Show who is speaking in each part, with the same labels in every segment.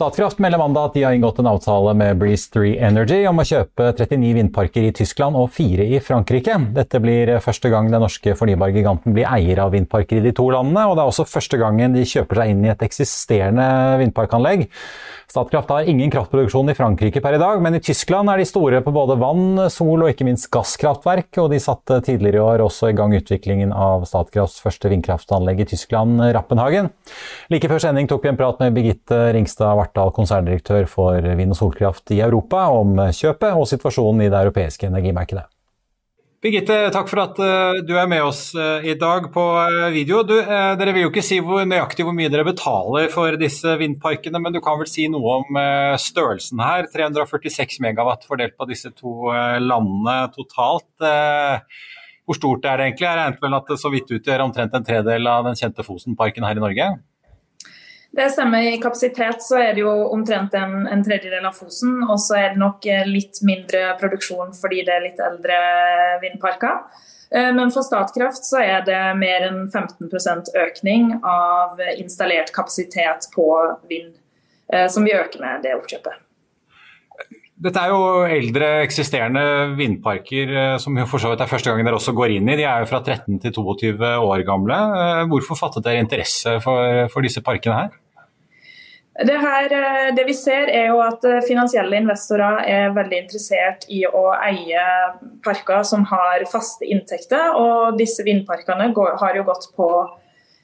Speaker 1: Statkraft melder mandag at de har inngått en avtale med Breeze 3 Energy om å kjøpe 39 vindparker i Tyskland og fire i Frankrike. Dette blir første gang den norske fornybargiganten blir eier av vindparker i de to landene, og det er også første gangen de kjøper seg inn i et eksisterende vindparkanlegg. Statkraft har ingen kraftproduksjon i Frankrike per i dag, men i Tyskland er de store på både vann, sol og ikke minst gasskraftverk, og de satte tidligere i år også i gang utviklingen av Statkrafts første vindkraftanlegg i Tyskland, Rappenhagen. Like før sending tok vi en prat med Birgitte Ringstad Vartdal, konserndirektør for vind- og solkraft i Europa, om kjøpet og situasjonen i det europeiske energimarkedet.
Speaker 2: Birgitte, takk for at uh, du er med oss uh, i dag på uh, video. Du, dere vil jo ikke si hvor nøyaktig hvor mye dere betaler for disse vindparkene, men du kan vel si noe om størrelsen her? 346 megawatt fordelt på disse to landene totalt. hvor stort er det egentlig? Jeg regnet vel at det så vidt utgjør omtrent en tredel av den kjente Fosenparken her i Norge?
Speaker 3: Det stemmer. I kapasitet så er det jo omtrent en, en tredjedel av Fosen. Og så er det nok eh, litt mindre produksjon fordi det er litt eldre vindparker. Eh, men for Statkraft så er det mer enn 15% økning av installert kapasitet på vind, eh, som vi øker med det oppkjøpet.
Speaker 2: Dette er jo eldre eksisterende vindparker som for så vidt er første gangen dere også går inn i. De er jo fra 13 til 22 år gamle. Hvorfor fattet dere interesse for, for disse parkene her?
Speaker 3: Det, her, eh, det, vi ser er jo at eh, Finansielle investorer er veldig interessert i å eie parker som har faste inntekter. og Disse vindparkene går, har jo gått på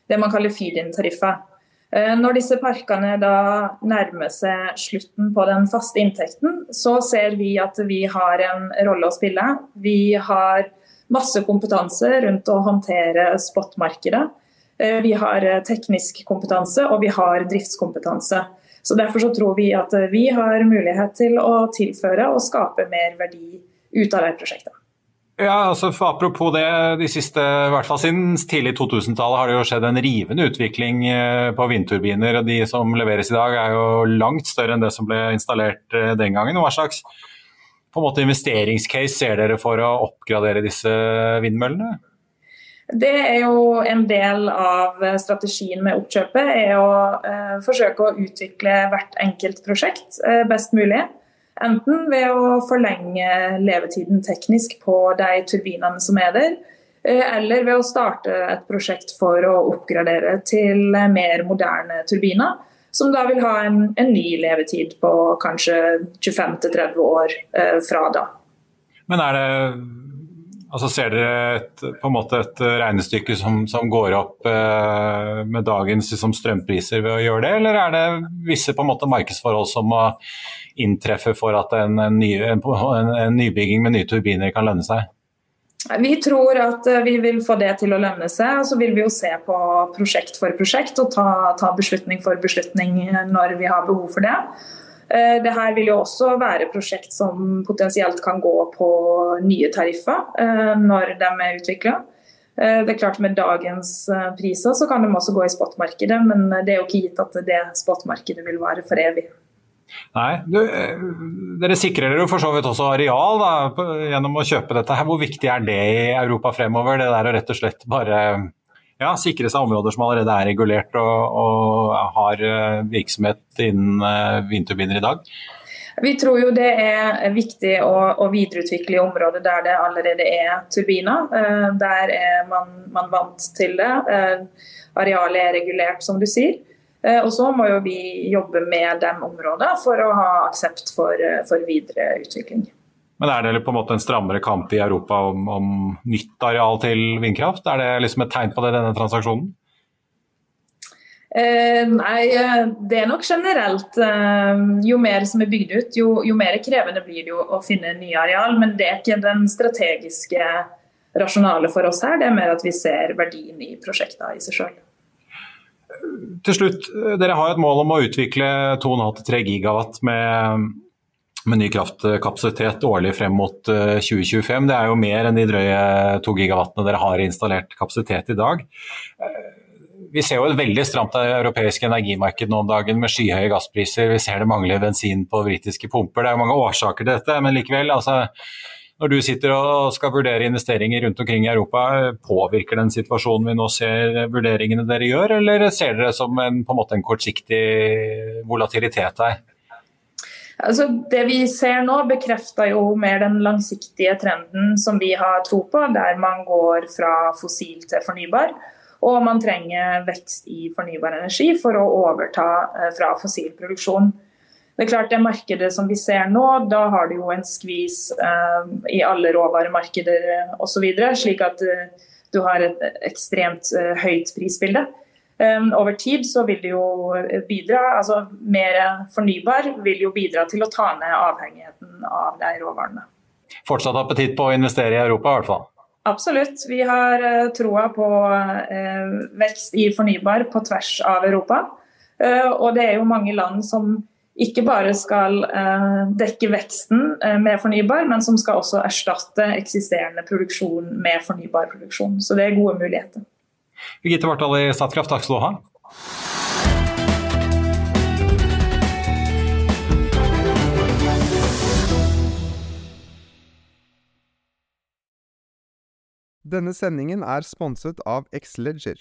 Speaker 3: det man kaller feed-in-tariffer. Eh, når disse parkene da nærmer seg slutten på den faste inntekten, så ser vi at vi har en rolle å spille. Vi har masse kompetanse rundt å håndtere spotmarkedet. Eh, vi har eh, teknisk kompetanse og vi har driftskompetanse. Så Derfor så tror vi at vi har mulighet til å tilføre og skape mer verdi ut av det prosjektet.
Speaker 2: Ja, altså for Apropos det, de siste, i hvert fall siden tidlig 2000-tallet har det jo skjedd en rivende utvikling på vindturbiner. og De som leveres i dag er jo langt større enn det som ble installert den gangen. Hva slags på en måte investeringscase ser dere for å oppgradere disse vindmøllene?
Speaker 3: Det er jo en del av strategien med oppkjøpet. er å eh, forsøke å utvikle hvert enkelt prosjekt eh, best mulig. Enten ved å forlenge levetiden teknisk på de turbinene som er der, eh, eller ved å starte et prosjekt for å oppgradere til mer moderne turbiner. Som da vil ha en, en ny levetid på kanskje 25-30 år eh, fra da.
Speaker 2: Men er det Altså Ser dere et, på en måte et regnestykke som, som går opp eh, med dagens liksom, strømpriser ved å gjøre det, eller er det visse på en måte markedsforhold som må inntreffe for at en, ny, en, en nybygging med nye turbiner kan lønne seg?
Speaker 3: Vi tror at eh, vi vil få det til å lønne seg. og Så vil vi jo se på prosjekt for prosjekt og ta, ta beslutning for beslutning når vi har behov for det. Eh, det her vil jo også være prosjekt som potensielt kan gå på nye tariffer eh, når de er utvikla. Eh, det er klart Med dagens priser så kan de også gå i spotmarkedet, men det er jo ikke gitt at det spotmarkedet vil være for evig.
Speaker 2: Nei, du, Dere sikrer dere for så vidt også areal da, gjennom å kjøpe dette. her. Hvor viktig er det i Europa fremover? Det der å rett og slett bare ja, sikre seg områder som allerede er regulert og, og har eh, virksomhet innen uh, vindturbiner i dag?
Speaker 3: Vi tror jo det er viktig å, å videreutvikle i områder der det allerede er turbiner. Der er man, man, vant til det. Arealet er regulert, som du sier. Og så må jo vi jobbe med de områdene for å ha aksept for, for videre utvikling.
Speaker 2: Men er det på en måte en strammere kamp i Europa om, om nytt areal til vindkraft? Er det liksom et tegn på det, denne transaksjonen?
Speaker 3: Eh, nei, eh, det er nok generelt. Eh, jo mer som er bygd ut, jo, jo, mer krevende blir det jo å finne nye areal. Men det er ikke den strategiske rasjonale for oss her, det er mer at vi ser verdien i prosjektene i seg sjøl.
Speaker 2: Til slutt, dere har et mål om å utvikle 2,5-3 gigawatt med med ny kraftkapasitet årlig frem mot 2025. Eh, det er jo mer enn de drøye 2 gigawattene dere har installert kapasitet i dag. Eh, vi ser jo et veldig stramt europeisk energimarked nå om dagen med skyhøye gasspriser. Vi ser det mangler bensin på britiske pumper. Det er jo mange årsaker til dette, men likevel. altså når du sitter og skal vurdere investeringer rundt omkring i Europa, påvirker den situasjonen vi nå ser vurderingene dere gjør, eller ser dere som en, på en, måte en kortsiktig volatilitet her?
Speaker 3: Altså, det vi ser nå, bekrefter jo mer den langsiktige trenden som vi har tro på, der man går fra fossil til fornybar. Og man trenger vekst i fornybar energi for å overta eh, fra fossil produksjon. Det er klart det markedet som vi ser nå, da har du jo en skvis eh, i alle råvaremarkeder osv. Slik at eh, du har et ekstremt eh, høyt prisbilde. Um, over tid så vil det jo bidra, altså mer fornybar vil jo bidra til å ta ned avhengigheten av de råvarene.
Speaker 2: Fortsatt appetitt på å investere i Europa i hvert fall?
Speaker 3: Absolutt. Vi har troa på vekst i fornybar på tvers av Europa. Og det er jo mange land som ikke bare skal dekke veksten med fornybar, men som skal også erstatte eksisterende produksjon med fornybar produksjon. Så det er gode muligheter.
Speaker 2: Birgitte Vartdal i Statkraft, takk skal du ha.
Speaker 4: Denne sendingen er sponset av Xleger.